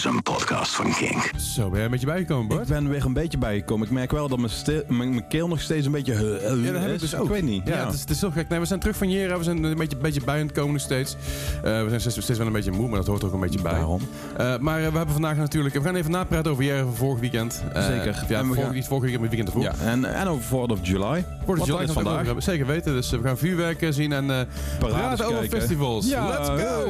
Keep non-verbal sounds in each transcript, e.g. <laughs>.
is een podcast van Kink. Zo, ben jij een beetje bijgekomen, Ik Bart? ben weer een beetje bijgekomen. Ik merk wel dat mijn, stil- mijn, mijn keel nog steeds een beetje... uh, uh, Ja, dat heb ik is. dus ook. Ik weet niet. Ja, Ja, Het, is, het is heel gek. Nee, we zijn terug van Jera. We zijn een beetje, beetje bij aan het komen nog steeds. Eh, we zijn steeds, steeds wel een beetje moe, maar dat hoort er ook een beetje bij. Daarom. Eh, maar eh, we hebben vandaag natuurlijk... We gaan even napraten over Jera van vorig weekend. Eh, Zeker. Ja, En we vorige, gaan- niet vorige weekend, maar het weekend ervoor. Ja, en, en over 4th of July. Voor de Wat July is vandaag? hebben. Zeker weten. Dus we gaan vuurwerk eh, zien en eh praten over festivals. Ja, Let's go!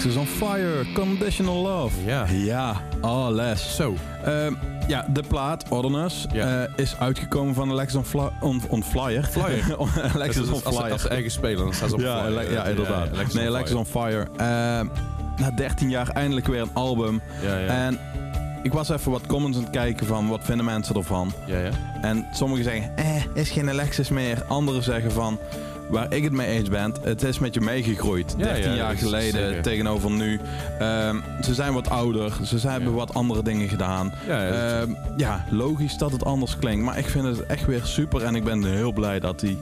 Alexis on Fire, Conditional Love. Ja. Ja, alles. Zo. Ehm, ja, de plaat, Ordinance, Ja. eh, is uitgekomen van Alexis on, Fly- on, on Flyer. Flyer. <laughs> Alexis on als, als, Flyer. als ze eigen spelen, dan staan ze op ja, flyer. ja, inderdaad. Alexis nee, on Alexis on Fire. Ehm, na 13 jaar eindelijk weer een album. Ja, ja. En ik was even wat comments aan het kijken van wat vinden mensen ervan. ja, ja. En sommigen zeggen, eh, is geen Alexis meer. Anderen zeggen van, waar ik het mee eens ben, het is met je meegegroeid. Ja, 13 ja, jaar geleden zeker. tegenover nu. Ehm, ze zijn wat ouder, ze zijn, hebben wat andere dingen gedaan. Ja, Ehm, ja, logisch dat het anders klinkt. Maar ik vind het echt weer super en ik ben heel blij dat, die,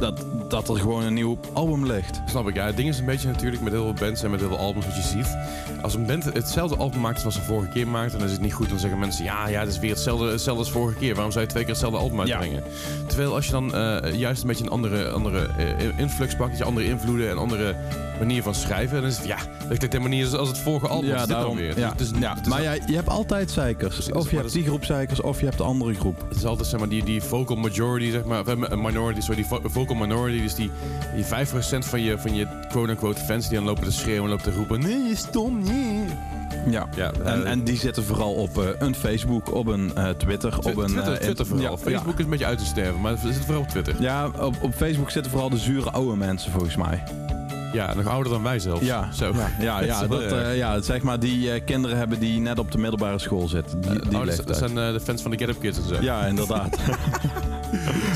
dat, dat er gewoon een nieuw album ligt. Snap ik, ja. Het ding is een beetje natuurlijk met heel veel bands en met heel veel albums wat je ziet. Als een band hetzelfde album maakt als ze vorige keer maakt, dan is het niet goed. Dan zeggen mensen, ja, ja, het is weer hetzelfde, hetzelfde als vorige keer. Waarom zou je twee keer hetzelfde album uitbrengen? Terwijl als je dan eh, juist een beetje een andere, andere eh, influx pakt, dat je andere invloeden en andere manier van schrijven, dan is het, ja, dat klinkt helemaal niet als het vorige album. Is dit dan weer? Ja, ja. is- maar ja, je hebt altijd zeikers. Precies, Of je hebt die groep zeikers of je hebt de andere groep. Het is altijd zeg maar die, die vocal majority, zeg maar, of, eh, minority, sorry, die vo- vocal minority, dus die, die 5% van je, van je quote-unquote fans die dan lopen te schreeuwen en lopen te roepen, nee, je is stom, nee. Ja. Ja, En, eh, en die zitten vooral op eh, een Facebook, op een Twitter, Twi- op een... Twitter, Twitter vooral. ja, Facebook ja. is een beetje uit te sterven, maar ze zitten vooral op Twitter. Ja, op, op Facebook zitten vooral de zure oude mensen volgens mij. Ja, nog ouder dan wij zelfs. Ja, Zo. ja, ja, <laughs> dat, erg. eh, ja zeg maar die eh, kinderen hebben die net op de middelbare school zitten. Die, die Oh, dat- zijn eh, de fans van de Get Up Kids en zo. Ja, inderdaad. <laughs>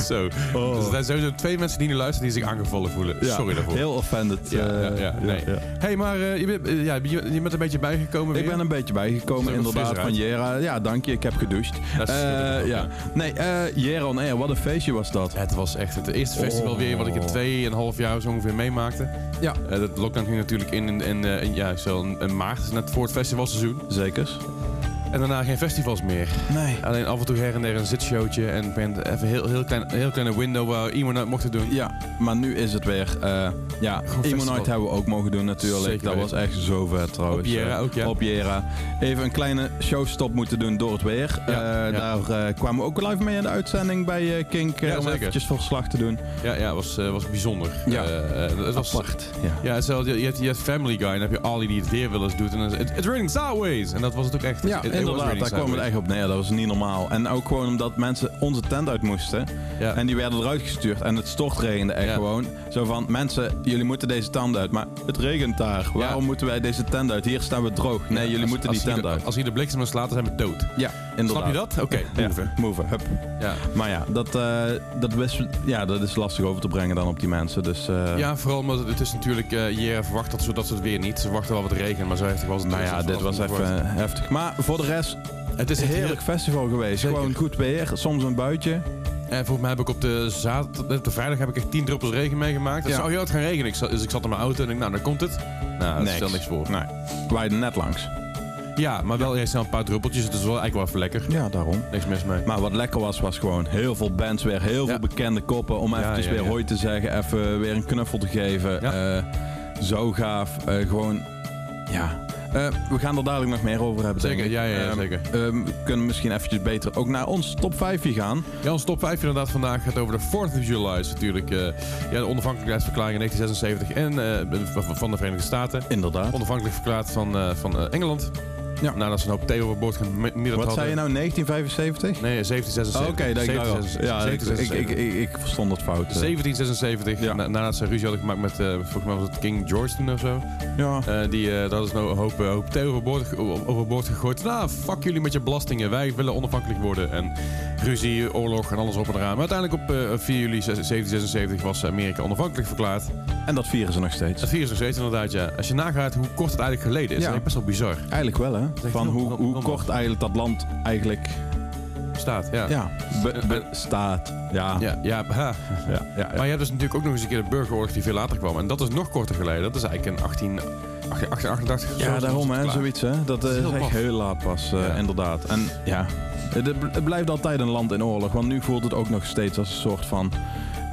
Zo. Oh. Dus er zijn sowieso twee mensen die nu luisteren die zich aangevallen voelen. Ja, Sorry daarvoor. Heel offended. Ja, eh, ja, nee. hey, maar eh, je, bent, eh, ja, je, bent een beetje bijgekomen Ik weer. ben een beetje bijgekomen, er inderdaad, van Jera. Ja, dank je, ik heb gedoucht. Dat is- Eh, ja. Nee, eh Jera on Air, wat een feestje was dat. Het was echt het eerste festival weer wat ik in tweeënhalf jaar zo ongeveer meemaakte. Ja. Eh, dat lockdown ging natuurlijk in, in, in, eh, in- ja, zo in, in maart, net voor het festivalseizoen. Zekers. En daarna geen festivals meer. Nee. Alleen af en toe her en der een zitshowtje en ik ben even heel, heel, klein, heel kleine window waar iemand uit mocht doen. Ja, maar nu is het weer. eh ja. Night hebben we ook mogen doen natuurlijk. Zeker dat was echt zo vet trouwens. Op Jera Eh, ook, ja. Op Jera. Even een kleine showstop moeten doen door het weer. Ja, Eh, ja. Daar kwamen we ook live mee in de uitzending bij Kink. Ja, om zeker. eventjes verslag te doen. Ja, ja was, was bijzonder. Ja. Het was, Apart. Ja. Ja, hetzelfde. Je hebt, je hebt Family Guy en dan heb je Ali die het weer wel eens doet. En dan sideways. En dat was het ook echt. Ja, It- it inderdaad, daar kwam het sideways. echt op neer. Dat was niet normaal. En ook gewoon omdat mensen onze tent uit moesten. Ja. En die werden eruit gestuurd. En het stortregende echt Ja. gewoon. Zo van, mensen, jullie moeten deze tent uit. Maar het regent daar. Waarom moeten wij deze tent uit? Hier staan we droog. Nee, jullie als- moeten als die hier tent uit. Als hier de bliksem slaat, dan zijn we dood. Ja, inderdaad. Snap je dat? Oké, move. move, hup. Ja. Maar ja, dat, eh, dat, is, ja, dat is lastig over te brengen dan op die mensen. Dus, eh, ja, vooral omdat het, is natuurlijk... eh Jera verwacht dat, zo, dat ze het weer niet. Ze verwachten wel wat regen, maar zo heftig was het nou ja, dit was even heftig. Maar voor de rest, Het is een heerlijk festival geweest. Zeker. Gewoon goed weer, soms een buitje. En volgens mij heb ik op de, zaterdag, op de vrijdag heb ik echt 10 druppels regen meegemaakt. Het Ja. zou heel hard gaan regenen. Ik zat, dus ik zat in mijn auto en ik nou, dan komt het. Nou, dat stel niks voor. Nee, wij net langs. Ja, maar wel eerst een paar druppeltjes. Het is wel eigenlijk wel even lekker. Ja, daarom. Niks mis mee. Maar wat lekker was, was gewoon heel veel bands weer. Heel Ja. veel bekende koppen om Ja, eventjes ja, weer ja. hoi te zeggen. Even weer een knuffel te geven. Ja. Eh, zo gaaf. Eh, gewoon, ja. Eh, we gaan er dadelijk nog meer over hebben, Zeker, ja, ja, Ehm, zeker. ehm, we kunnen misschien eventjes beter ook naar ons top 5 gaan. Ja, ons top 5 inderdaad vandaag gaat over de 4th of July. Is natuurlijk eh, ja, de onafhankelijkheidsverklaring in 1976 en, eh, van- de Verenigde Staten. Inderdaad. Onafhankelijk verklaard van, eh, van eh, Engeland. Ja. Nadat ze een hoop thee overboord gemiddeld Wat zei je nou, 1975? Nee, 1776. Oh, Oké, dat ik dacht al. 1776. Ja, ik, ik, ik, ik verstond het fout. eh. 1776, Ja. na- nadat ze ruzie hadden gemaakt met, eh, volgens mij was het King George toen of zo. Ja. Eh, die, eh dat is nou een hoop, eh, hoop thee overboord, overboord gegooid. Nou, fuck jullie met je belastingen. Wij willen onafhankelijk worden. En ruzie, oorlog en alles op en eraan. Maar uiteindelijk op eh, 4 juli 1776 was Amerika onafhankelijk verklaard. En dat vieren ze nog steeds. Dat vieren ze nog steeds inderdaad, ja. Als je nagaat hoe kort het eigenlijk geleden is, Ja. dan is best wel bizar. Eigenlijk wel, hè? Van hoe, hoe kort eigenlijk dat land eigenlijk Staat, ja. ja, be- be- staat. Ja. Ja. Ja, ja. Ja, ja, Maar je hebt dus natuurlijk ook nog eens een keer de burgeroorlog die veel later kwam. En dat is nog korter geleden. Dat is eigenlijk in 18, 1888 of zo. Ja, daarom hè, zoiets hè. Dat is eh, is heel echt heel laat pas, eh, inderdaad. En ja, het, blijft altijd een land in oorlog. Want nu voelt het ook nog steeds als een soort van...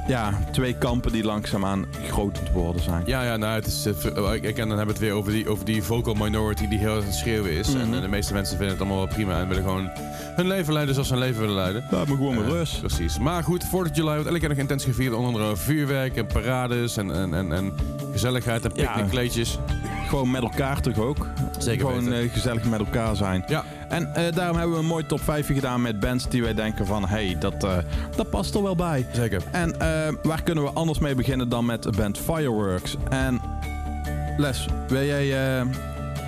Ja, twee kampen die langzaamaan groot te worden zijn. Ja, ja, nou, het is, eh, ver- ik, en dan hebben we het weer over die, over die vocal minority die heel erg aan het schreeuwen is. Mhm. En eh, de meeste mensen vinden het allemaal wel prima en willen gewoon hun leven leiden zoals ze hun leven willen leiden. Laat me gewoon maar Eh, rust. Precies. Maar goed, 4 of July wordt elke keer nog intens gevierd. Onder andere vuurwerk en parades en, en, en, en gezelligheid en Ja. Gewoon met elkaar toch ook. Zeker Gewoon weten. eh, gezellig met elkaar zijn. Ja, En eh, daarom hebben we een mooi top 5 gedaan met bands die wij denken van... hey, dat, eh, dat past er wel bij. zeker. En eh, waar kunnen we anders mee beginnen dan met de band Fireworks? En Les, wil jij... eh,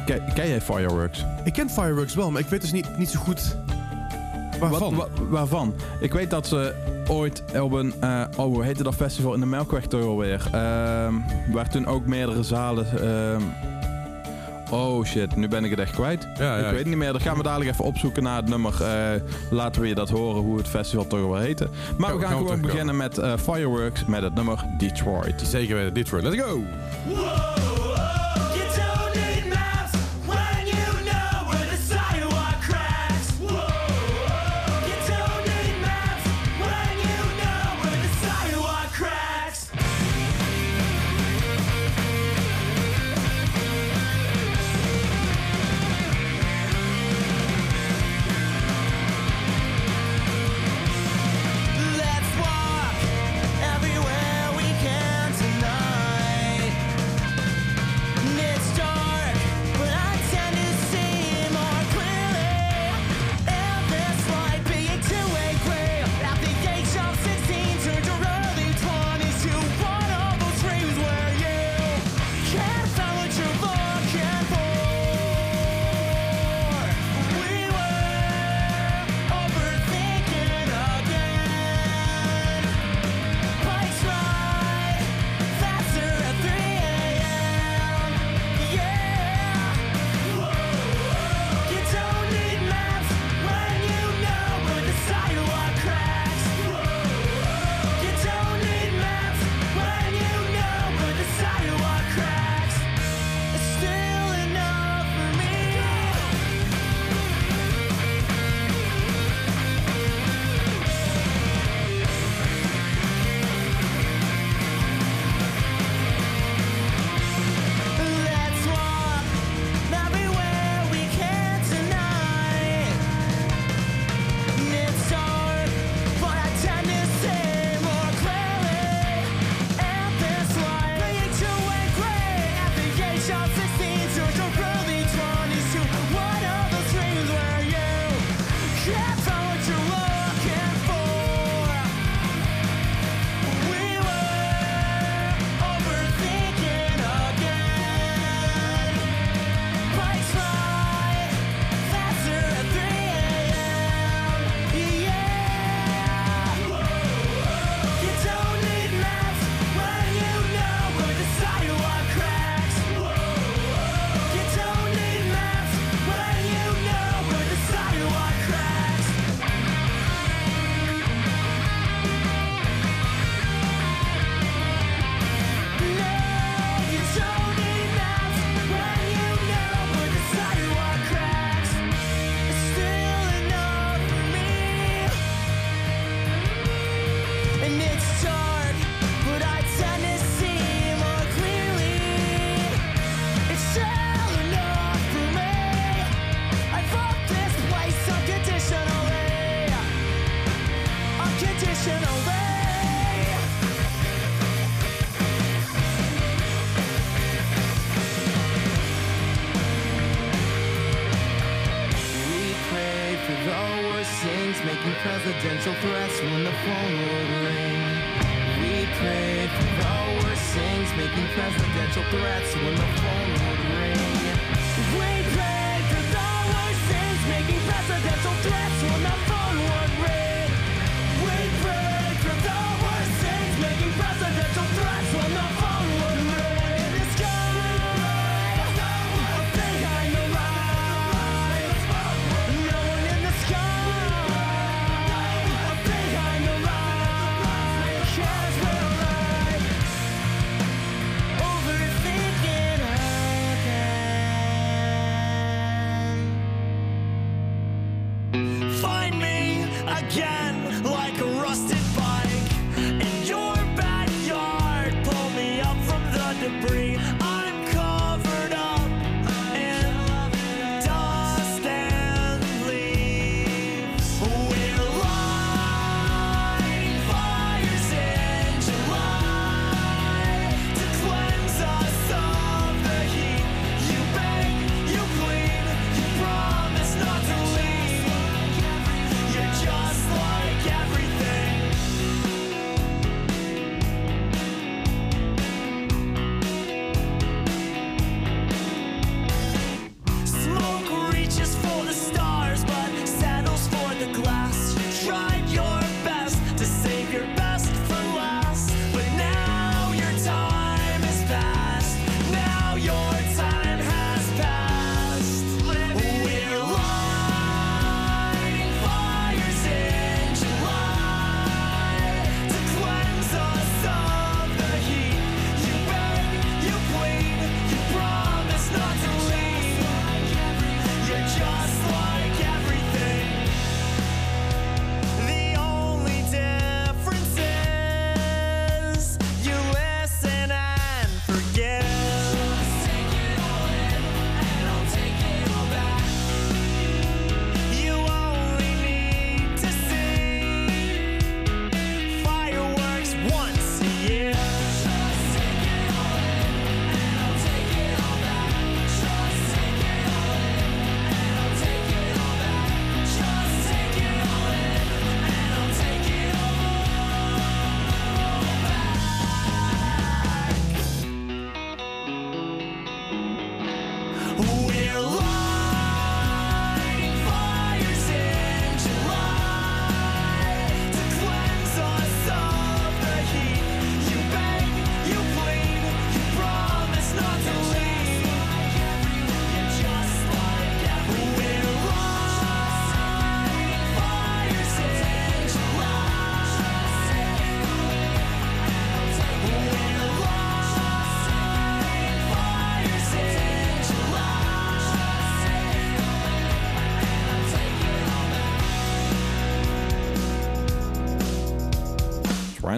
ken, ken jij Fireworks? Ik ken Fireworks wel, maar ik weet dus niet, niet zo goed waarvan. Wat- wa- waarvan? Ik weet dat ze ooit op een... eh, oh, hoe heette dat festival? In de Melkweg toch alweer. Ehm waar toen ook meerdere zalen... ehm, oh shit, nu ben ik het echt kwijt. ja, ja. ik weet het niet meer. Dan gaan we dadelijk even opzoeken naar het nummer. eh, laten we je dat horen, hoe het festival toch wel heette. Maar we gaan gewoon beginnen met eh, Fireworks met het nummer Detroit. Zeker weten, Detroit. Let's go! processing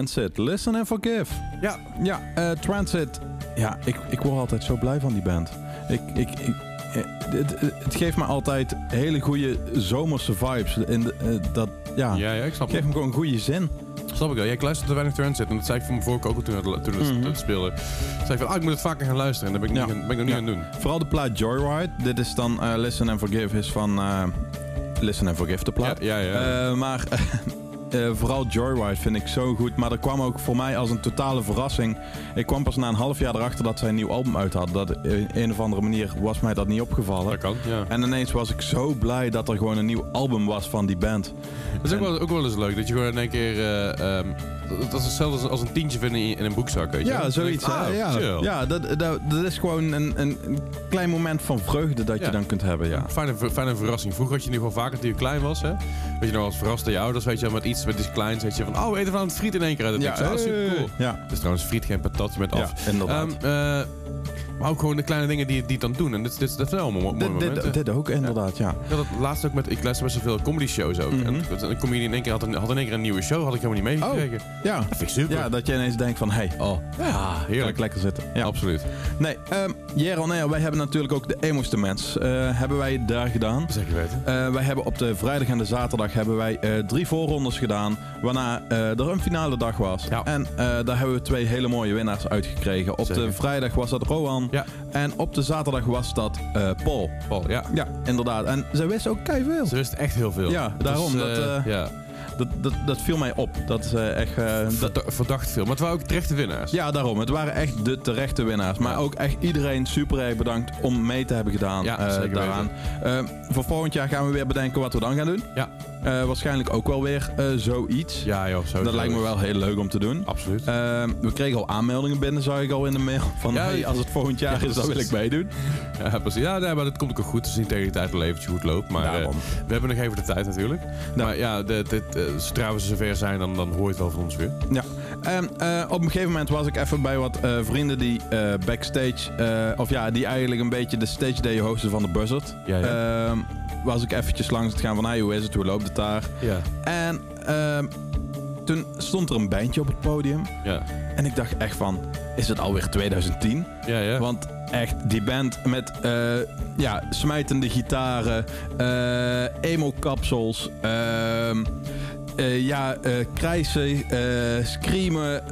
Transit, listen and forgive. Ja. Ja, eh, Transit. Ja, ik, ik word altijd zo blij van die band. Ik, ik, ik, eh, het, het geeft me altijd hele goede zomerse vibes. In de, eh, dat, ja, Ja, ja, ik snap geeft me gewoon een goede zin. Snap ik wel. Ja, ik luisterde te weinig Transit. En dat zei ik voor mijn vorige ook al toen, het- toen het, Mhm. het speelde. Toen zei ik van, ah, ik moet het vaker gaan luisteren. En dat ben ik, Ja. niet, ben ik nog niet aan het doen. Vooral de plaat Joyride. Dit is dan Listen and Forgive is van Listen and Forgive de plaat. Ja, ja, ja. Maar <laughs> eh, vooral Joyride vind ik zo goed. Maar dat kwam ook voor mij als een totale verrassing. Ik kwam pas na een half jaar erachter dat zij een nieuw album uit hadden. Dat op een of andere manier was mij dat niet opgevallen. dat kan, ja. En ineens was ik zo blij dat er gewoon een nieuw album was van die band. Dat is ook wel, ook wel eens leuk. Dat je gewoon in één keer... eh, ehm, dat- is hetzelfde als, een tientje vinden in, een broekzak, weet je. Ja, zoiets. ah, ja, ja dat, dat, dat is gewoon een, een, klein moment van vreugde dat Ja. je dan kunt hebben. Ja. Fijne, fijne verrassing. Vroeger had je nu gewoon vaker toen je klein was, hè? Weet je nog als verrast door je ouders, weet je met iets, met iets kleins, weet je van, oh, we eten van het friet in één keer uit. Ja, ja, super cool. Ja, is trouwens friet, geen patat, je bent af. ja inderdaad. Ehm, eh, maar ook gewoon de kleine dingen die, die het dan doen. En dit, dit, dat zijn allemaal mo- mooie dit, momenten. dit, dit ook inderdaad, ja. Ik had het laatst ook met, ik luister best wel veel comedy shows ook. Mhm. En een comedian in één keer had, een, had in één keer een nieuwe show, had ik helemaal niet meegekregen. Ja. Dat vind ik super. ja, dat je ineens denkt van, hey, oh, Ja, heerlijk. lekker zitten. Ja. Absoluut. Nee, um, Jeroen, nee, wij hebben natuurlijk ook de Emo's Mens. eh hebben wij daar gedaan. Zeker weten. Eh, wij hebben op de vrijdag en de zaterdag hebben wij eh, drie voorrondes gedaan. Waarna er een finale dag was. Ja. En daar hebben we twee hele mooie winnaars uitgekregen. Op Zeker. de vrijdag was dat Rohan. Ja. En op de zaterdag was dat eh, Paul. Paul, ja. Ja, inderdaad. En zij wist ook keihard Ze wist echt heel veel. Ja, Het daarom, dat, eh, eh, ja, Dat, dat, dat viel mij op. Dat is echt... eh, dat, verda- verdacht veel. Maar het waren ook terechte winnaars. ja, daarom. Het waren echt de terechte winnaars. Maar Ja. ook echt iedereen super erg bedankt om mee te hebben gedaan Ja, eh, zeker daaraan. Eh, voor volgend jaar gaan we weer bedenken wat we dan gaan doen. Ja. Eh, waarschijnlijk ook wel weer eh, zoiets. Ja, joh. Dat lijkt me wel heel leuk om te doen. Absoluut. Eh, we kregen al aanmeldingen binnen, zag ik al in de mail. Van Ja, hey, als het volgend jaar ja, is, dan wil ik meedoen. Ja, precies. Ja, nee, maar dat komt ook goed. Het is niet tegen de tijd wel eventjes goed loopt. Maar eh, Daarom. we hebben nog even de tijd natuurlijk. Maar ja, dit, dit, eh, zodra we zover zijn, dan, dan hoor je het wel van ons weer. Ja. En eh, op een gegeven moment was ik even bij wat eh, vrienden die eh, backstage, eh, of ja, die eigenlijk een beetje de stage day hosten van de Buzzard. Ja, ja. Ehm, was ik eventjes langs het gaan van, hey, hoe is het, hoe loopt het daar? Ja. En ehm, toen stond er een bandje op het podium. Ja. En ik dacht echt van, is het alweer 2010? Ja, ja. Want echt, die band met eh, ja, smijtende gitaren, eh emo-kapsels, ehm, eh, ja, krijsen, screamen.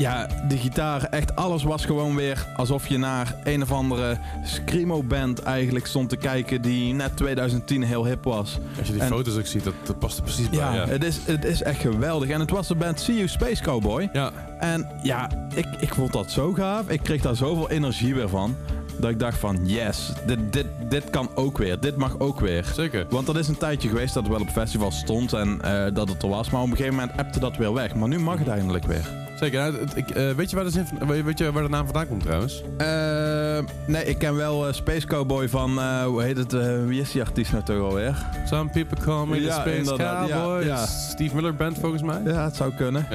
Ja, de gitaar, echt alles was gewoon weer alsof je naar een of andere screamo-band eigenlijk stond te kijken die net 2010 heel hip was. Als je die en- foto's ook ziet, dat, dat past er precies bij. Ja, Ja. Het, is, het is echt geweldig. En het was de band See You Space Cowboy. Ja. En ja, ik, ik vond dat zo gaaf. Ik kreeg daar zoveel energie weer van. Dat ik dacht van, yes, dit, dit, dit kan ook weer. Dit mag ook weer. Zeker. Want dat is een tijdje geweest dat het wel op festivals stond en eh, dat het er was. Maar op een gegeven moment appte dat weer weg. Maar nu mag het eindelijk weer. Zeker. Nou, het- ik, eh, weet, je waar de zin van, weet je waar de naam vandaan komt trouwens? Eh, nee, ik ken wel Space Cowboy van, hoe heet het, wie is die artiest nou toch alweer? Some people call me the Ja, Space. Ja, Cowboy. ja. Steve Miller Band volgens mij. Ja, het zou kunnen.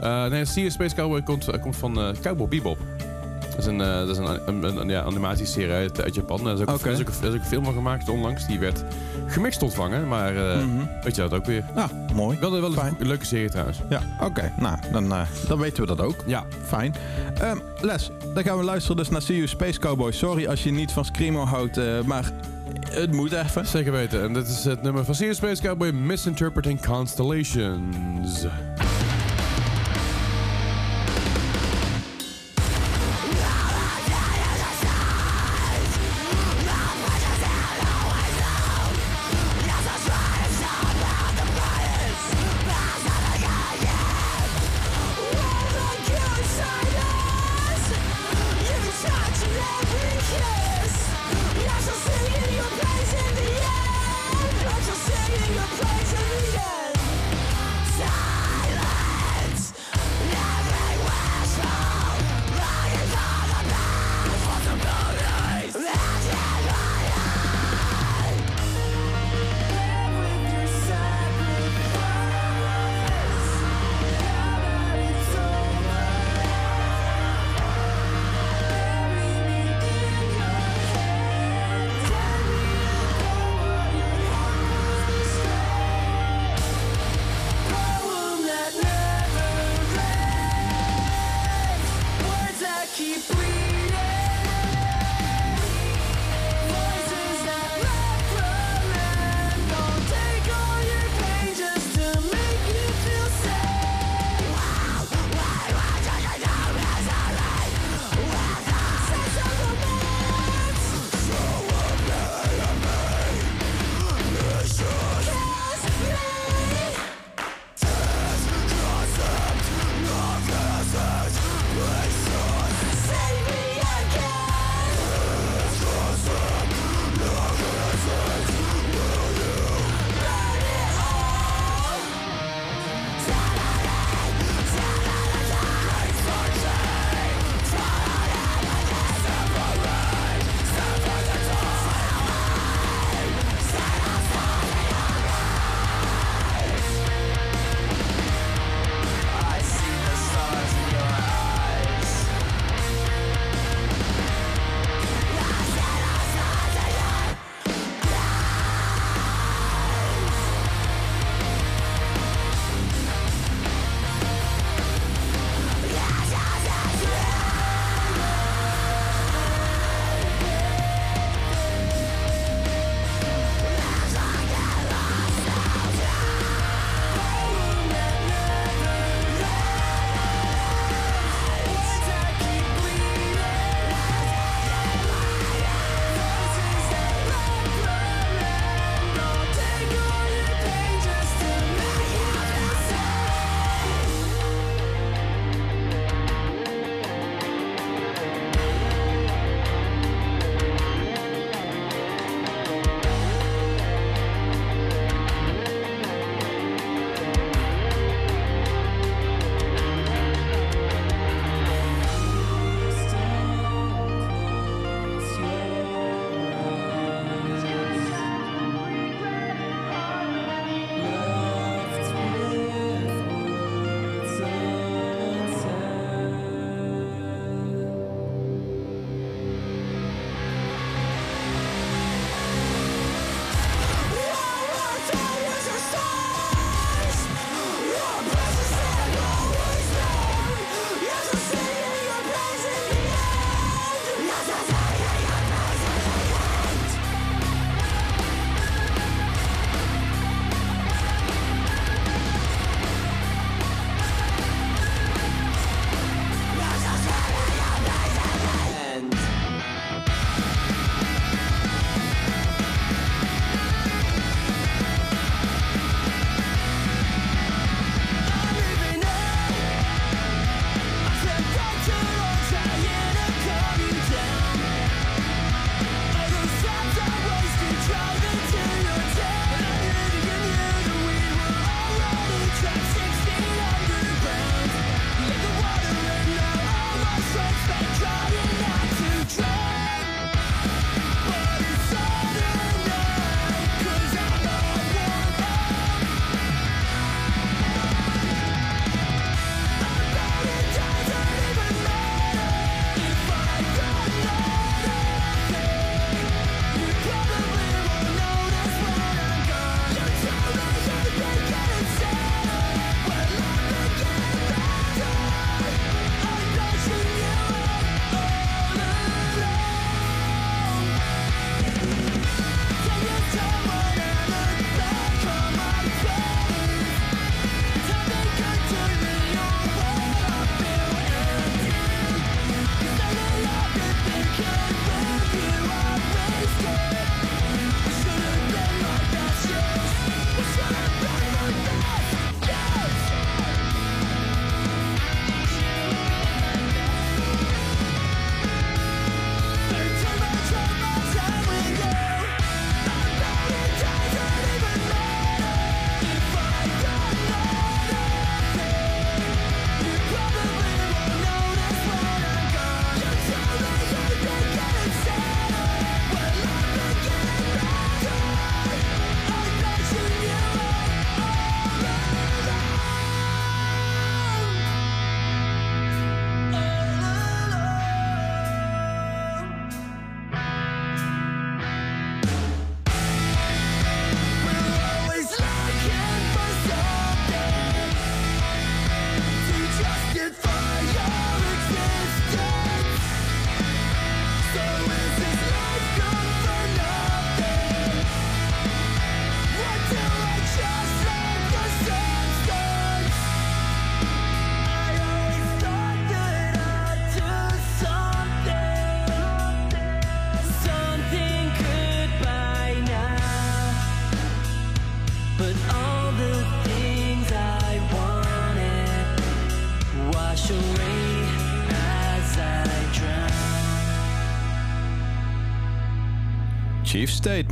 Ja. Nee, See Space Cowboy komt, komt van Cowboy Bebop. Dat is een, eh, dat is een, een, ja, animatieserie uit, uit Japan. Daar is, ook, er is ook, er is ook een film van gemaakt onlangs. Die werd gemixt ontvangen. Maar Mhm. weet je dat ook weer. Nou, mooi. Wel, wel een leuke serie trouwens. Ja, oké. Nou, dan, eh, dan weten we dat ook. Ja, Fijn. Ehm, Les, dan gaan we luisteren dus naar See You Space Cowboy. Sorry als je niet van Screamo houdt, maar het moet even. zeker weten. En dit is het nummer van See You Space Cowboy Misinterpreting Constellations.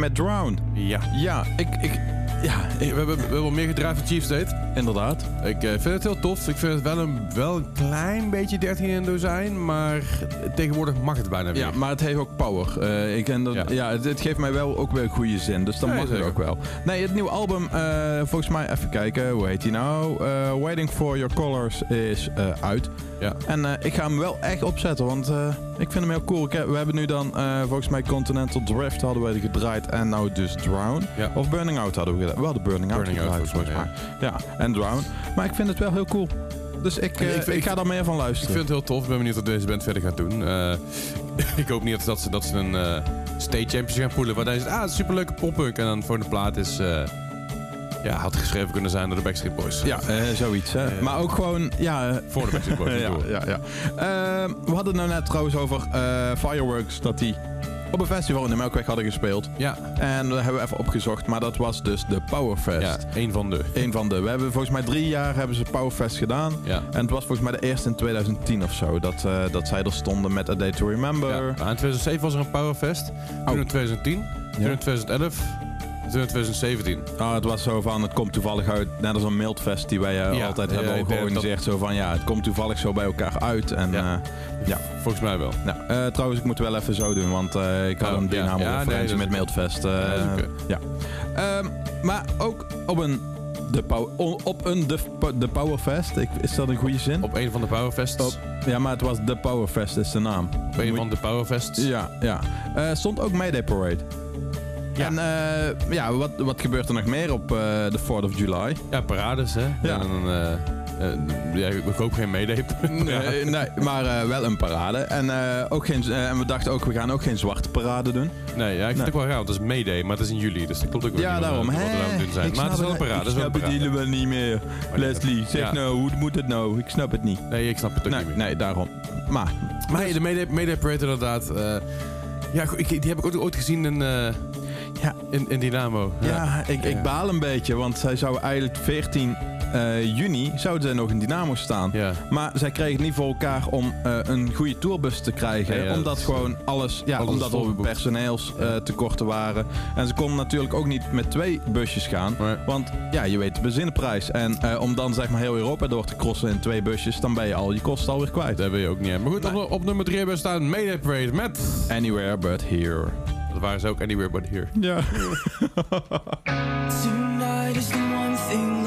Met Drown. Ja. Ja, ik, ik, ja, We hebben, we hebben wel meer gedraaid van Chief State. inderdaad. Ik eh, vind het heel tof. Ik vind het wel een, wel een klein beetje 13 in dozijn. Maar tegenwoordig mag het bijna weer. Ja, maar het heeft ook power. Eh, ik ken dat, ja. Ja. het, het geeft mij wel ook weer goede zin. Dus dan Ja, mag het ook wel. Nee, het nieuwe album, eh, volgens mij, even kijken, hoe heet die nou? Waiting for Your Colors is uit. Ja. En eh, ik ga hem wel echt opzetten, want eh, ik vind hem heel cool. Ik heb- we hebben nu dan, eh, volgens mij, Continental Drift hadden we gedraaid en nou dus Drown. Ja. Of Burning Out hadden we gedaan. We hadden Burning, Out Burning Out, gedraaid, volgens mij, Ja, en Drown. Maar ik vind het wel heel cool. Dus ik, Ik ik, ik- ga daar meer van Ik luisteren. vind het heel tof. Ik ben benieuwd wat deze band verder gaat doen. <laughs> Ik hoop niet dat ze, dat ze een eh, state championship gaan poelen. Waar deze ah, superleuke poppunk. En dan voor de plaat is... ja, had geschreven kunnen zijn door de Backstreet Boys. Ja, eh, zoiets. Hè. Eh, maar ook gewoon, ja, eh, Voor de Backstreet Boys. <laughs> ja, ja, ja. Ehm, we hadden het nou net trouwens over Fireworks, dat die op een festival in de Melkweg hadden gespeeld. Ja, En dat hebben we even opgezocht, maar dat was dus de Powerfest. ja, een van de. Een van de. We hebben volgens mij drie jaar hebben ze Powerfest gedaan. Ja. En het was volgens mij de eerste in 2010 of zo. Dat, dat zij er stonden met A Day to Remember. Ja. Nou, in 2007 was er een Powerfest. Toen in 2010. Toen in 2011. En Toen in 2017. Ah, het was zo van, het komt toevallig uit, net als een Mildfest die wij eh, Ja, altijd ja, hebben denk georganiseerd. Zo van, ja, het komt toevallig zo bij elkaar uit. En Ja. ja, ja. Volgens mij wel. Nou, eh, trouwens, ik moet wel even zo doen, want eh, ik had Oh, een ja. dynamo Ja, nee, referentie met. Mildfest. eh, Ja, ja. Ehm, maar ook op een, de, op een de, de Powerfest, ik, is dat een goede zin? Op een van de Powerfests. Op- ja, maar het was de Powerfest is de naam. Op een van de Powerfests. Ja, ja. Eh, stond ook Mayday Parade. Ja. En eh, ja, wat, wat gebeurt er nog meer op eh, de 4th of July? Ja, parades, hè? Ja. En eh, ja, ik hoop geen mede. <laughs> Nee, nee maar wel een parade. En, ook geen, en we dachten ook, we gaan ook geen zwarte parade doen. Nee, ja, ik vind het ook wel raar, want het is Mayday, maar het is in juli, dus dat klopt ook wel Ja, wat daarom. wat we Hè? aan doen zijn. Ik Maar het is wel een parade. Ik snap het helemaal niet meer. Leslie, zeg Ja. nou, hoe moet het nou? Ik snap het niet. Nee, ik snap het ook Nee, niet meer. nee, daarom. Maar, Maar hey, de Mayday Parade inderdaad. ja, ik, die heb ik ook ooit gezien in, Ja. in, in Dynamo. ja, ik, ik Ja. baal een beetje, want zij zou eigenlijk 14 eh, juni zouden zij nog in Dynamo staan. Ja. Maar zij kregen het niet voor elkaar om eh, een goede tourbus te krijgen. Ja, omdat dat gewoon alles, ja, alles is omdat er personeelstekorten waren. En ze konden natuurlijk ook niet met twee busjes gaan. Maar, Want ja, je weet de benzineprijs. En eh, om dan zeg maar heel Europa door te crossen in twee busjes, dan ben je al je kosten alweer kwijt. daar ben je ook niet aan. Maar goed, op, op nummer 3 hebben we staan Mayday Parade met... Anywhere but here. Er Dat waren ze ook Anywhere But Here. Ja. <laughs> Tonight is the one thing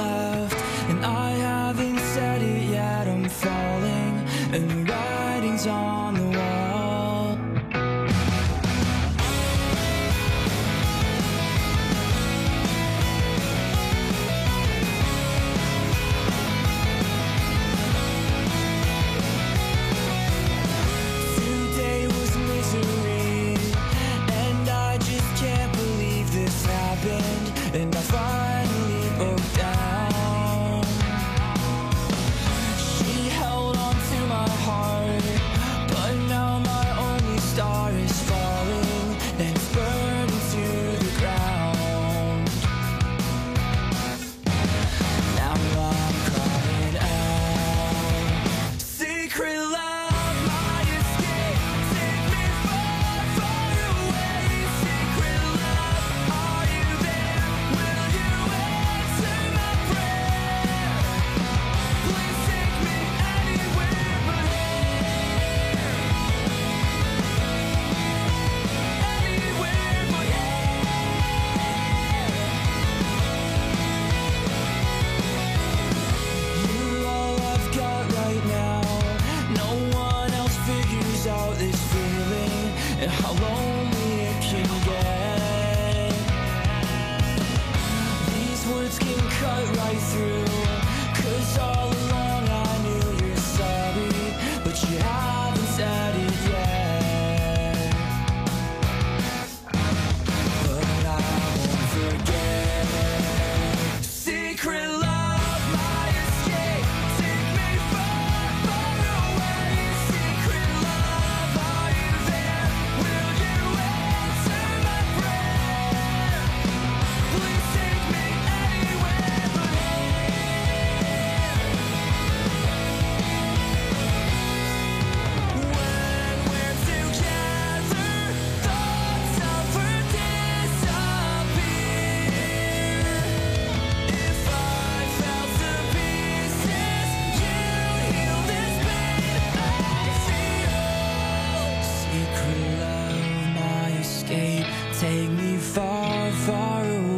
take me far, far away.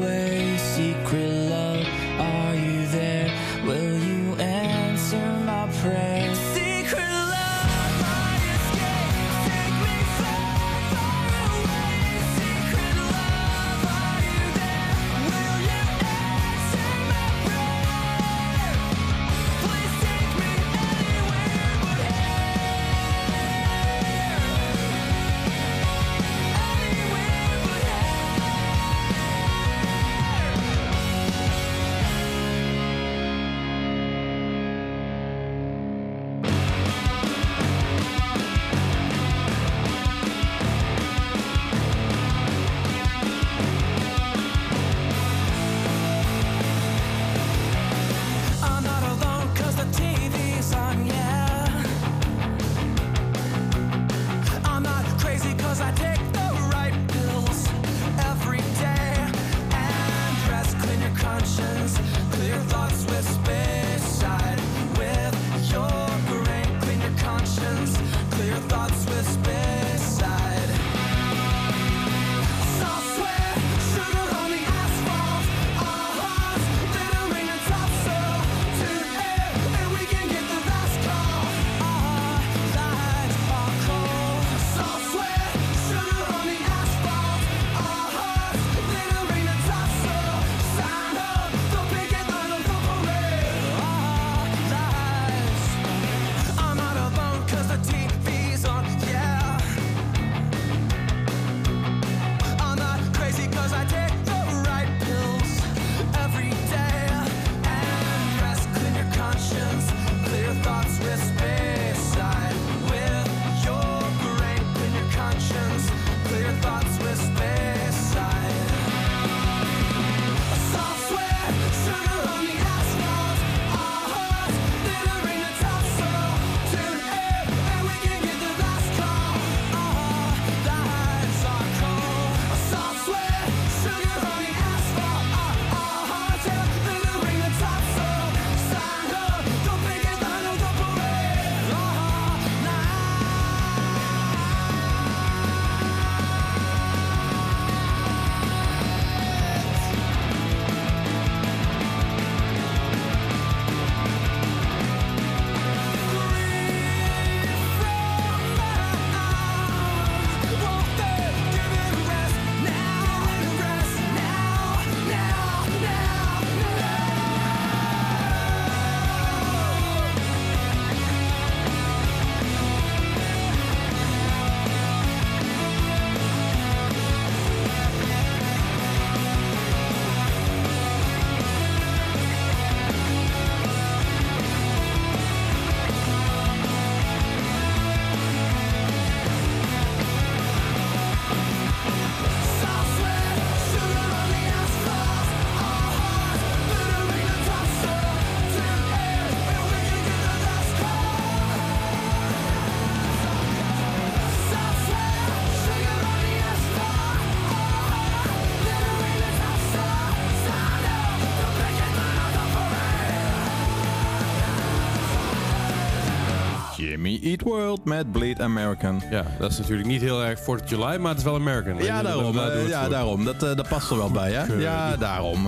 Eat World met Bleed American. Ja, dat is natuurlijk niet heel erg 4th of July, maar het is wel American. Ja, daarom. eh, ja, daarom. Dat, eh, dat past er wel bij, hè? Goed, Ja, daarom.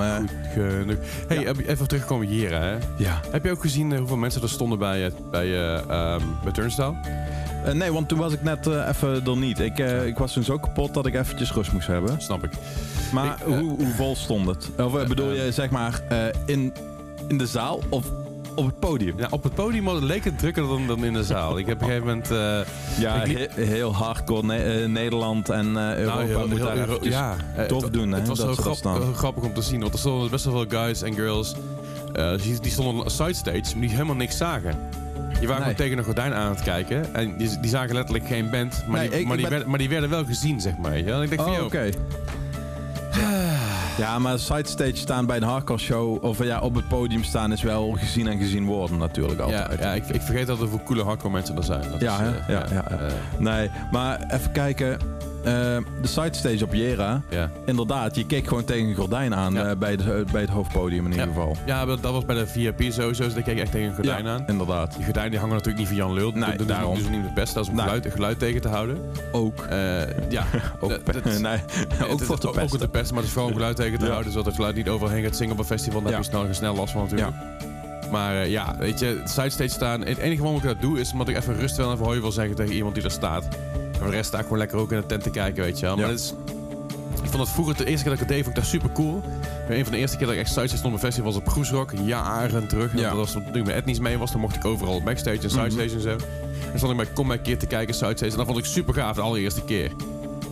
Genoeg. Hey, Ja. even terugkomen hier, hè? ja. Heb je ook gezien hoeveel mensen er stonden bij, bij, eh, ehm, bij Turnstile? Nee, want toen was ik net even er niet. Ik, ik was toen zo kapot dat ik eventjes rust moest hebben. Snap ik. Maar Ik, hoe, hoe vol stond het? Of bedoel je, zeg maar, in, in de zaal of op het podium? Ja, op het podium leek het drukker dan, dan in de zaal. Ik heb op een gegeven moment... eh, Ja, Ik liep- he- heel hardcore Ne- eh, Nederland en eh, Europa nou, heel- moet heel eventjes ja, tof doen, Het was dat zo grap- eh, grappig om te zien, want er stonden best wel veel guys en girls. die, die stonden op side stage, maar die helemaal niks zagen. Die waren Nee. gewoon tegen een gordijn aan het kijken. En die, die zagen letterlijk geen band. Maar, Nee, die, ik- maar, die ben- werden, maar die werden wel gezien, zeg maar. je. En ik denk van, Oh, joh, oké. Ja, maar sidestage staan bij een hardcore show, of ja, op het podium staan is wel gezien en gezien worden natuurlijk altijd. ja, ik, ik vergeet dat er voor coole hardcore mensen er zijn. Dat Ja, is, eh, Ja, ja, ja. eh, Nee, maar even kijken. Eh, de sidestage op Jera, ja. inderdaad, je keek gewoon tegen een gordijn aan Ja. eh, bij, de, bij het hoofdpodium in ieder Ja. geval. ja, dat, was bij de VIP sowieso, dus daar keek ik echt tegen een gordijn aan. inderdaad. Die gordijnen die hangen natuurlijk niet van Jan Lul. Nee, dat daarom. ze niet met pest. Dat is om Nee. geluid, geluid tegen te houden. Ook. Eh, ja, <laughs> Ook, dat- <laughs> nee, <laughs> het ook voor te Ook pesten. te pesten, maar het is vooral om geluid tegen te houden. Zodat het geluid niet overal heen gaat zingen op een festival. Dan Ja. heb je snel, snel last van natuurlijk. Maar eh, ja, weet je, sidestage staan. Het enige waarom ik dat doe, is omdat ik even rust wil en even hoi wil zeggen tegen iemand die er staat. En voor de rest sta ik gewoon lekker ook in de tent te kijken, weet je wel. Maar Ja. het is... Ik vond het vroeger, de eerste keer dat ik het deed, vond ik dat super cool. Een van de eerste keer dat ik echt sidestage stond op een festival was op Groesrock, jaren terug. Ja. Dat was toen ik met etnisch mee was, dan mocht ik overal backstage en sidestage en zo. En stond ik bij een keer te kijken, sidestage. En dat vond ik super gaaf, de allereerste keer.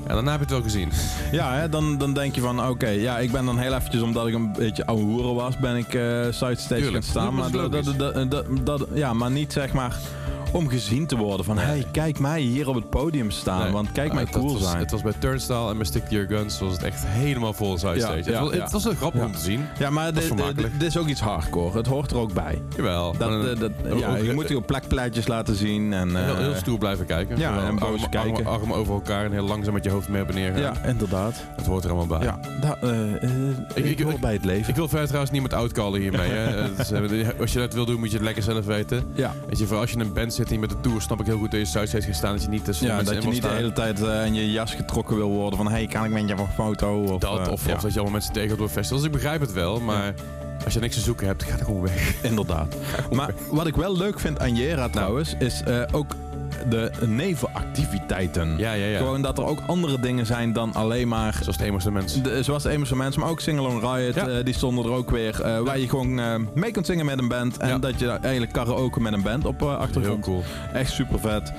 En daarna heb je het wel gezien. Ja, hè, dan, dan denk je van, oké, ja, ik ben dan heel eventjes, omdat ik een beetje ouwe hoeren was, ben ik eh sidestage gaan staan. Maar, dat, dat, dat- ja, maar niet zeg maar om gezien te worden van, Nee. hey, kijk mij hier op het podium staan, Nee. want kijk mij cool was, zijn. Het was bij Turnstile en bij Stick to Your Guns was het echt helemaal vol side Ja, het, het was wel grappig om te zien. ja, maar dit, is ook iets hardcore. Het hoort er ook bij. Jawel. Dat, eh, dat, ja, je moet hier op plekplaatjes laten zien. En, heel, heel eh, stoer blijven kijken. ja, en boos kijken. Armen over elkaar en heel langzaam met je hoofd mee op en neer gaan. ja, inderdaad. Het hoort er allemaal bij. Ja, da, eh, Ik- ik, hoor bij het leven. Ik wil verder trouwens niet met outcallen hiermee. <laughs> Als je dat wil doen, moet je het lekker zelf weten. ja, Weet je, voor als je een band zit je met de tour, snap ik heel goed dat je side stage gaat staan. Dat je niet tussen de ja dat je niet de hele tijd eh, in je jas getrokken wil worden van... hey, kan ik met je voor een foto? Of, Dat, eh, of, ja, of dat je allemaal mensen tegen op een festival. Dus ik begrijp het wel, maar als je niks te zoeken hebt, ga er gewoon weg. inderdaad. Maar wat ik wel leuk vind aan Nou. Jera trouwens... is eh, ook de nevenactiviteiten. Ja, ja, ja. Gewoon dat er ook andere dingen zijn dan alleen maar... Zoals de mensen. De, zoals de Emerson mensen, maar ook Singalong Riot, Ja. eh, die stonden er ook weer. eh, Waar je gewoon eh, mee kunt zingen met een band. En dat je eigenlijk karaoke met een band op eh, Heel achtergrond. cool. Echt super vet.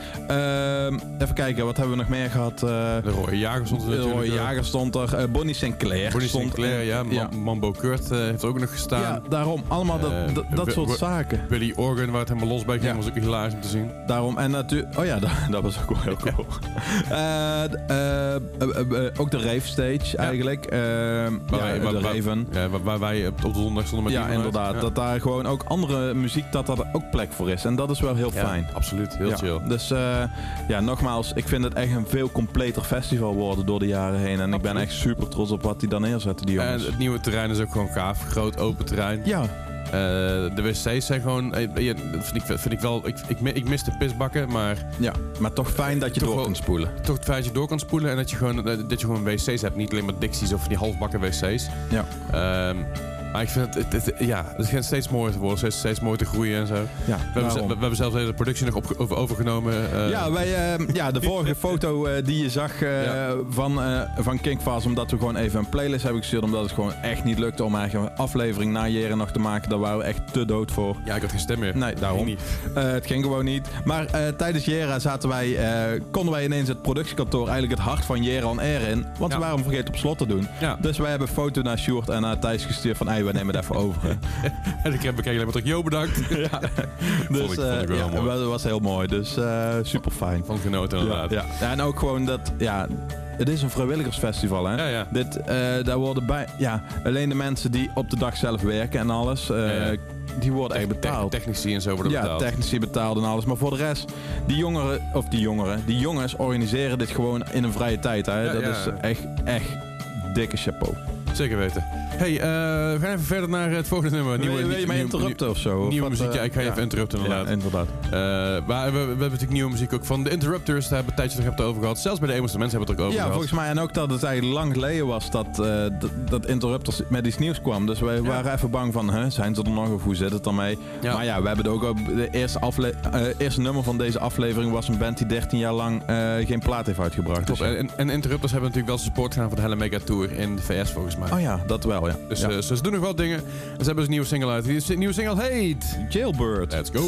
even kijken, wat hebben we nog meer gehad? Eh De rode jager stond er de. Roy ook. Jager stond er. Bonnie Sinclair Bonnie stond Sinclair, ja. Ma- ja. Mambo Kurt heeft er ook nog gestaan. Ja, daarom. Allemaal dat, dat, soort zaken. Billy Organ, waar het helemaal los bij ging, was ook hilarisch om te zien. Daarom. En natuurlijk... Oh ja, <laughs> dat, dat was ook wel heel cool. <laughs> Eh, eh, eh, ook de Rave Stage eigenlijk. Waar- de Raven. Waar, wij op de zondag stonden met Ja, inderdaad. Dat daar gewoon ook andere muziek, dat daar ook plek voor is. En dat is wel heel Ja, fijn. absoluut. Heel chill. Dus ja, nogmaals, ik vind het echt een veel completer festival worden door de jaren heen. En ik ben echt super trots op wat die dan neerzetten, die En jongens. het nieuwe terrein is ook gewoon gaaf. Groot, open terrein. ja, Eh, de wc's zijn gewoon... dat vind ik, vind ik wel... Ik, ik, ik mis de pisbakken, maar ja, maar toch fijn dat je door wel- kunt spoelen. toch feit dat je door kan spoelen en dat je gewoon, dat je gewoon wc's hebt. Niet alleen maar Dixies of die halfbakken wc's. Ja. Ehm, maar ik vind het, het, het- ja, het gaat steeds mooier te worden, steeds, steeds mooier te groeien en zo. We Ja, hebben, ze- daarom. we, hebben zelfs de hele productie nog op, overgenomen. eh, ja, wij, eh, ja, de <laughs> vorige foto eh, die je zag eh, Ja. van, van Kinkfast, omdat we gewoon even een playlist hebben gestuurd, omdat het gewoon echt niet lukte om eigenlijk een aflevering na Jeren nog te maken. Daar waren we echt te dood voor. ja, ik had geen stem meer. Nee, daarom. Ging niet. Het ging gewoon niet. Maar tijdens Jera zaten wij, konden wij ineens het productiekantoor eigenlijk het hart van Jera on Air in. Want Ja. we waren vergeten op slot te doen. Ja, Dus wij hebben foto naar Sjoerd en naar Thijs gestuurd van hey, wij nemen het even over. <laughs> en ik heb ik alleen maar terug, yo bedankt. <laughs> dus vond ik, vond ik wel eh, ja, mooi. dat was heel mooi. Dus eh, super fijn. Van genoten inderdaad. Ja, ja. En ook gewoon dat, ja, het is een vrijwilligersfestival hè. ja. ja. Dit, eh, daar worden bij, ja, alleen de mensen die op de dag zelf werken en alles, Ja, ja. die worden echt betaald. Te- Technici en zo worden ja, betaald. technici betaald en alles. Maar voor de rest, die jongeren, of die jongeren, die jongens organiseren dit gewoon in een vrije tijd. Hè? Ja, dat ja. is echt, echt dikke chapeau. Zeker weten. Hey, eh, we gaan even verder naar het volgende nummer. Je- wil je mij interrupten of zo? Nieuwe muziek, eh, ja, ik ga je even interrupten inderdaad. Ja, inderdaad. Eh, maar we, we hebben natuurlijk nieuwe muziek ook van de Interrupters. Daar hebben we een tijdje terug over gehad. Zelfs bij de Emerson mensen hebben het er ook over Ja, gehad. volgens mij. En ook dat het eigenlijk lang geleden was dat, eh, dat, Interrupters met iets nieuws kwam. Dus wij waren even bang van, zijn ze er nog of hoe zit het ermee? Ja. Maar ja, we hebben er ook op de eerste, afle eh, eerste nummer van deze aflevering was een band die 13 jaar lang eh, geen plaat heeft uitgebracht. Klopt. Dus, ja. En, en Interrupters hebben natuurlijk wel support gedaan voor de hele Mega Tour in de VS volgens mij. oh ja, dat wel, ja. Dus ja. eh, ze doen nog wel dingen. En ze hebben dus een nieuwe single uit. Die nieuwe single heet... Jailbird. Let's go.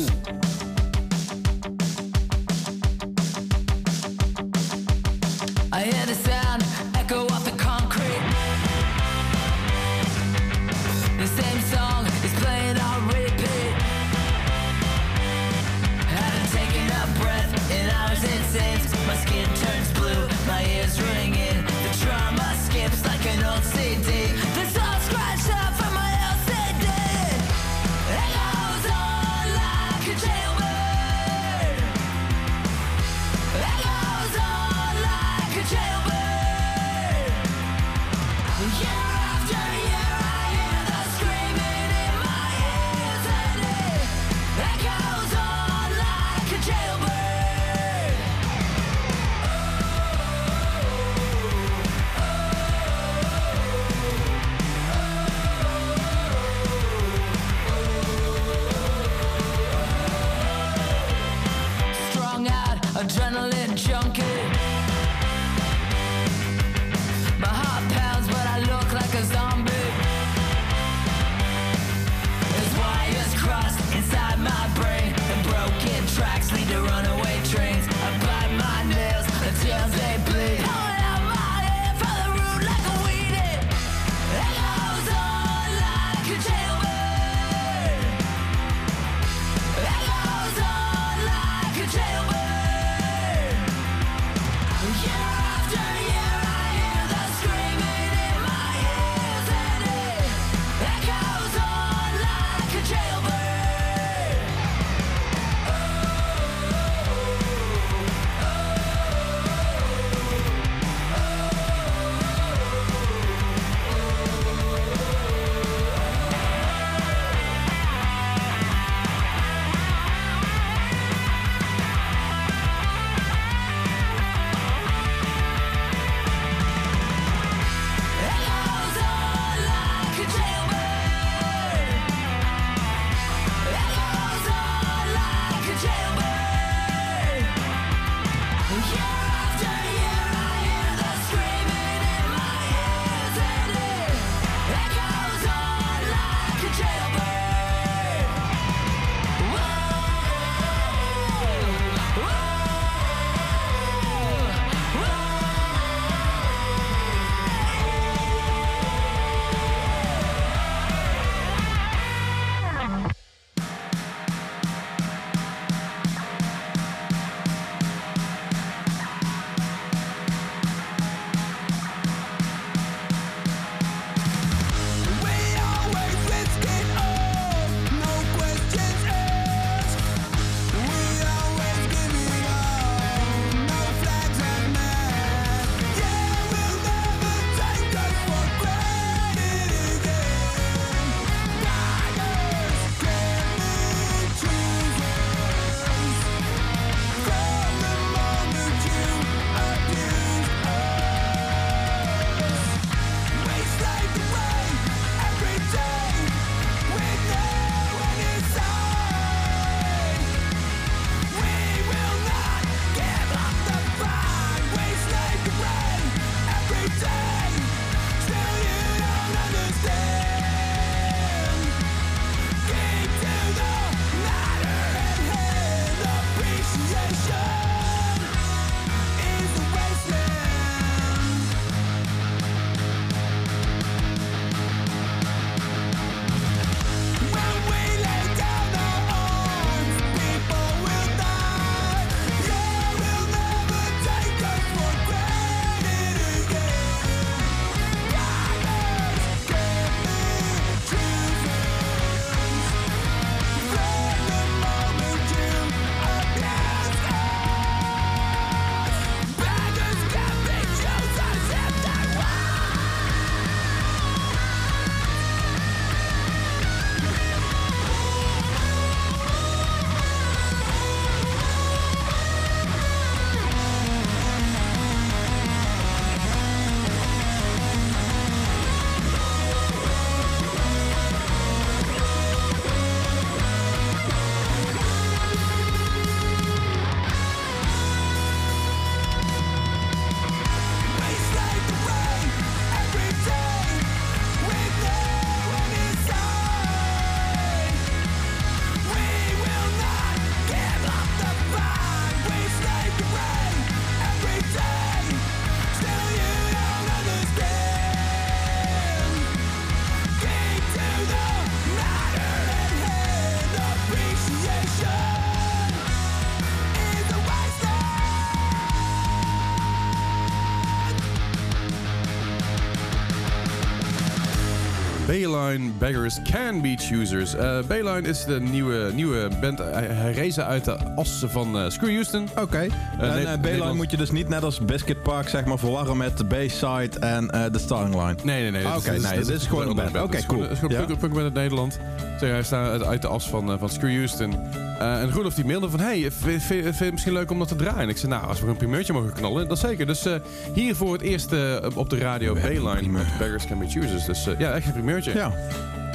Bayline Beggars Can Be Choosers. Eh Bayline is de nieuwe, nieuwe band. Hij, hij uit de assen van eh, Screw Houston. Oké. en Ne- eh Bayline moet je dus niet net als Biscuit Park zeg maar verwarren met de Bayside en eh, de Starting Line. Nee, nee, nee. Ah, oké, nee, dit is gewoon een band. Oké, Het cool. Het is gewoon punk- punkband uit Nederland. Zeg, hij staat uit, de as van, eh, van Screw Houston. Eh, en Rudolf die mailde van... Hey, vind vind- vind je het misschien leuk om dat te draaien? Ik zei, nou, als we een primeurtje mogen knallen, dat zeker. Dus eh, hier voor het eerst eh, op de radio primeur. met Beggars Can Be Choosers. Dus ja, echt een primeurtje. Ja.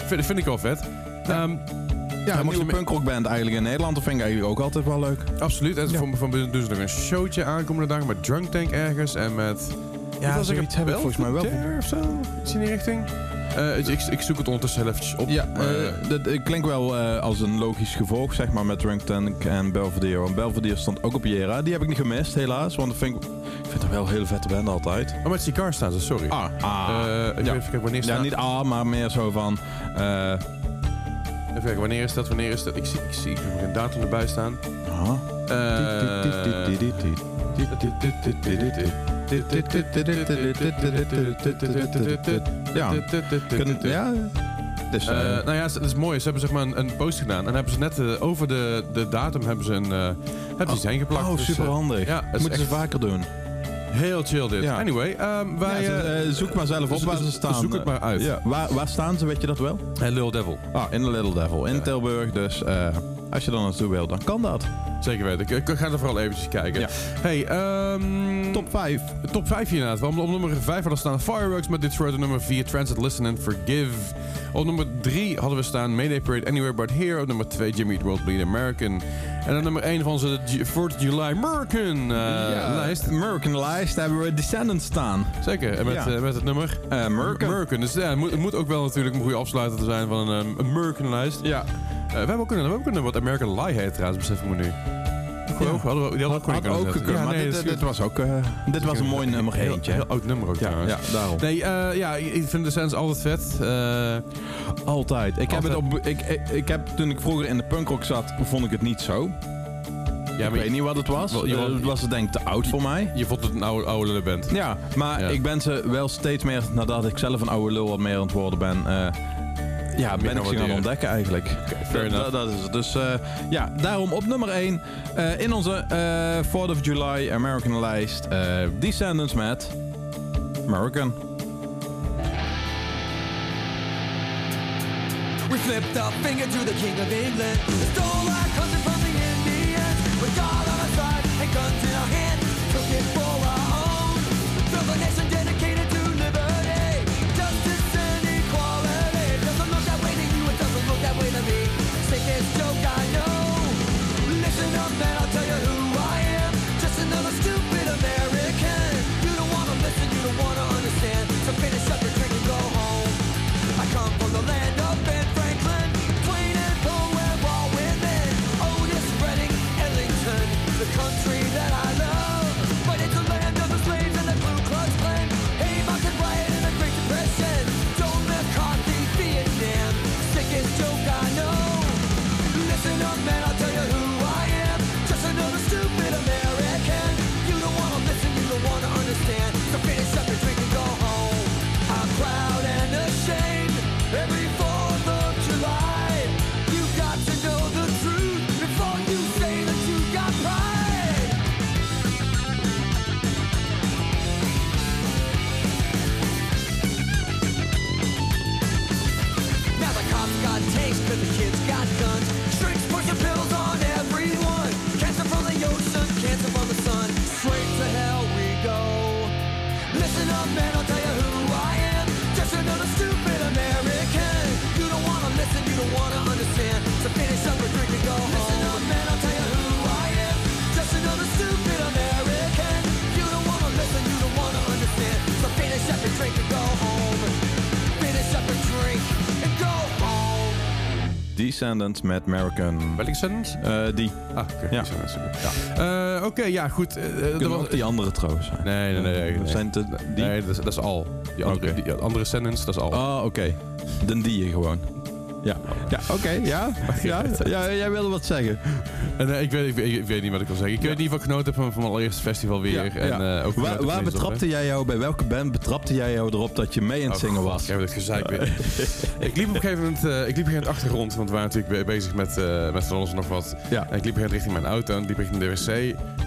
Vind, vind ik wel vet. Ehm, Ja, een nieuwe punkrockband eigenlijk in Nederland. Dat vind ik eigenlijk ook altijd wel leuk. Absoluut. En Ja. van, van doen ze nog een showtje aankomende dagen met Drunk Tank ergens en met... Ja, zeggen, zoiets heb ik volgens mij wel. Of zo? Iets in die richting. Eh, ik, ik zoek het ondertussen eventjes op. Ja, maar, eh, dat eh, klinkt wel eh, als een logisch gevolg, zeg maar, met Drunk Tank en Belvedere. Want Belvedere stond ook op Jera. Die heb ik niet gemist, helaas. Want dat vind ik, ik vind dat wel een hele vette band altijd. oh, met Cigar staan ze, sorry. Ah, ah. Eh, ik ja. weet even kijken, wanneer ja, niet A, maar meer zo van... eh, Even kijken, wanneer is dat? Wanneer is dat? Ik zie, ik zie ik heb een datum erbij staan. ah. Ja. Ja. Dus, eh, nou ja, dat is mooi. Ze hebben zeg maar een, een post gedaan. En hebben ze net eh, over de, de datum hebben ze een, eh hebben ze iets heen geplakt. oh, Dus, super eh, handig. ja, Moeten ze vaker doen. heel chill dit. Ja. Anyway, ehm, wij... Ja, zoek maar zelf op waar ze staan. Zoek het maar uit. Ja. Waar, waar staan ze, weet je dat wel? Hey, Lil Devil. Ah, in Little Devil. In. Tilburg. Dus als je dan naartoe wil, dan kan dat. Zeker weten. Ik, ik ga er vooral eventjes kijken. Ja. Hey, ehm Top 5. Top 5 inderdaad. We op nummer 5 hadden staan Fireworks met Detroit. Op nummer 4 Transit Listen and Forgive. Op nummer 3 hadden we staan Mayday Parade Anywhere But Here. Op nummer 2 Jimmy Eat World Bleed American. En op nummer 1 van onze G- 4th of July American eh, lijst. American lijst hebben we Descendants staan. Zeker. En met, Ja. eh, met het nummer Eh American. American. Dus ja, het moet, het moet ook wel natuurlijk een goede afsluiter te zijn van een American lijst. Ja. We hebben ook een, we hebben ook een wat American Lie heet trouwens, besef ik me nu. Ja. Ook, hadden we, die hadden we ook, Had ook gekund, Ja, maar nee, dit, dit was ook... eh, dit was een mooi nummer heel, eentje. Heel oud nummer ook Ja, trouwens. ja, daarom. Nee, eh, ja, ik vind de Sense altijd vet. Eh, Altijd. Ik heb, het op, ik, ik, ik heb, toen ik vroeger in de punkrock zat, vond ik het niet zo. ja, ik weet niet wat het was. Je- het was het denk ik te oud voor mij. je vond het een oude, oude band. Ja, maar Ja. ik ben ze wel steeds meer, nadat ik zelf een oude lul wat meer aan het worden ben, ja, ben gaan ik ze gaan ontdekken eigenlijk. fair dat, enough. dat is het. Dus eh, ja, daarom op nummer 1 in onze eh 4th of July American lijst eh, Descendants met American. We flipped our finger to the King of England. Descendants met American. Welke? Eh, die. Ah, oké. Ja. Oké. Eh, Oké, ja, goed. eh, eh, was- ook die andere trouwens zijn. Nee, nee, nee. nee, Dat zijn te, die? Nee, dat is, dat is al. Die andere, Oké. die andere sentence, dat is al. Oh, oké. Den die gewoon. Ja, ja oké, ja. ja. Ja, jij wilde wat zeggen. En, eh, ik, weet, ik, weet- ik weet niet wat ik wil zeggen. Ik weet in ieder geval genoten heb van, van mijn allereerste festival weer. Ja, en, ja. eh, ook waar betrapte jij jou, bij welke band betrapte jij jou erop dat je mee aan het Oh, zingen God, was? Ik heb het gezeik weer. <laughs> ik liep op een gegeven moment, eh, ik liep een achtergrond, want we waren natuurlijk be- bezig met, eh met van alles en nog wat. Ja. En ik liep een gegeven richting mijn auto en ik liep richting de wc.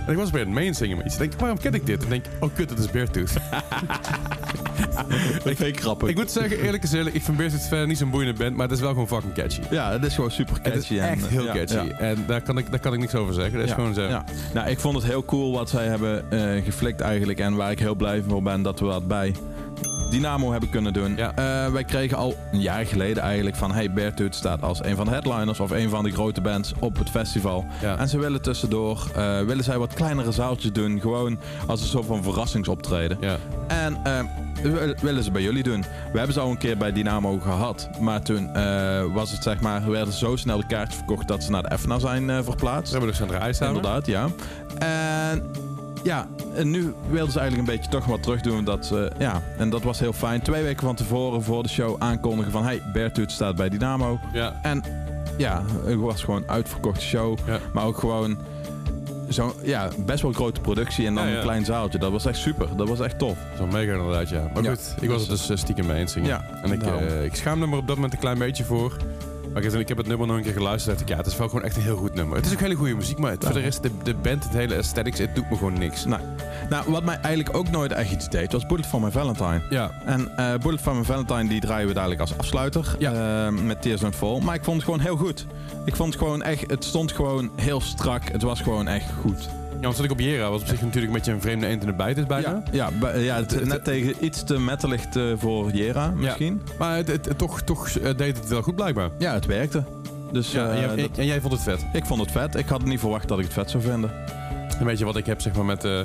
En ik was bij het meezingen met iets. Ik denk, waarom ken ik dit? En ik denk, oh kut, het is Beartooth. <laughs> Dat vind ik grappig. ik moet zeggen, eerlijk is eerlijk, ik vind Beartooth verder niet zo'n boeiende band, maar het is wel gewoon fucking catchy. Ja, het is gewoon super Het catchy. is en, echt eh, heel ja, catchy. ja. En daar kan, ik, daar kan ik niks over zeggen. Dat is gewoon zo. ja. Nou, ik vond het heel cool wat zij hebben eh, geflikt eigenlijk. En waar ik heel blij voor ben dat we dat bij Dynamo hebben kunnen doen. Ja. Eh, wij kregen al een jaar geleden eigenlijk van... Hey, Beartooth staat als een van de headliners of een van de grote bands op het festival. Ja. En ze willen tussendoor, eh, willen zij wat kleinere zaaltjes doen. Gewoon als een soort van verrassingsoptreden. Ja. En eh, wil- willen ze bij jullie doen. We hebben ze al een keer bij Dynamo gehad. Maar toen was het zeg maar, werden zo snel de kaartjes verkocht dat ze naar de EFNA zijn verplaatst. Ze hebben dus aan staan. Inderdaad, ja. En ja, en nu wilden ze eigenlijk een beetje toch wat terugdoen. Dat, ze- ja, en dat was heel fijn. Twee weken van tevoren voor de show aankondigen van... Hey, Beartooth staat bij Dynamo. Ja. En ja, het was gewoon een uitverkochte show. Ja. Maar ook gewoon zo'n ja, best wel grote productie en dan Ja, ja. een klein zaaltje. Dat was echt super. Dat was echt tof. Zo mega inderdaad, ja. Maar goed, ik was het dus eh, stiekem mee eens zingen. Ja, en ik, eh, ik schaamde me op dat moment een klein beetje voor. Maar ik, heb- ik heb het nummer nog een keer geluisterd. en dacht ik, Ja, het is wel gewoon echt een heel goed nummer. Het is ook hele goede muziek, maar het- voor de rest, de, de band, het hele aesthetics, het doet me gewoon niks. Nou, nou, wat mij eigenlijk ook nooit echt iets deed, was Bullet for My Valentine. Ja, En eh Bullet for My Valentine die draaien we dadelijk als afsluiter Ja. eh, met Tears Don't Fall. Maar ik vond het gewoon heel goed. Ik vond het gewoon echt, het stond gewoon heel strak. Het was gewoon echt goed. Ja want zat ik op Jera, was op zich natuurlijk een beetje een vreemde eend in de bijt is bijna. Ja, ja, het, net tegen iets te metalig te voor Jera misschien. Maar het, het- toch, toch eh, deed het wel goed blijkbaar. Ja, het werkte. Dus Ja, en, eh, jij, dat- en jij vond het vet. ik vond het vet. Ik had niet verwacht dat ik het vet zou vinden. Een beetje wat ik heb zeg maar met, eh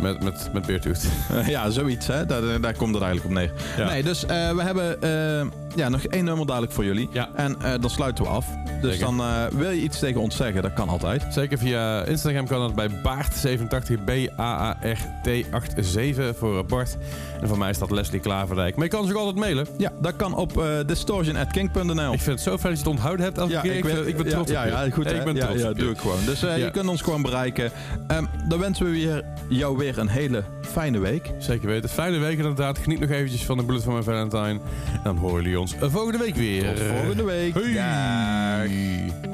met, met, met Beartooth. <laughs> Eh, ja, zoiets hè. Daar, daar komt het eigenlijk op neer. Ja. Nee, dus eh, we hebben eh, ja, nog één nummer dadelijk voor jullie. Ja. En eh, dan sluiten we af. Dus Zeker. dan eh, wil je iets tegen ons zeggen. Dat kan altijd. Zeker via Instagram kan dat bij Baart87, B-A-A-R-T87 voor Bart. En voor mij is dat Leslie Klaverdijk. Maar je kan ons ook altijd mailen. Ja, dat kan op eh distortion.king.nl. Ik vind het zo fijn dat je het onthouden hebt elke Ja, keer. Ik, ben, ik ben ja, trots ja, op je. ja, goed. Ik ben ja, trots ja, doe ik gewoon. Dus eh, Ja. je kunt ons gewoon bereiken. Ehm, dan wensen we weer, jou weer een hele fijne week. Zeker weten. Fijne week inderdaad. Geniet nog eventjes van de Bullet van mijn Valentine. En dan horen jullie ons volgende week weer. Tot volgende week. Hey. Dag.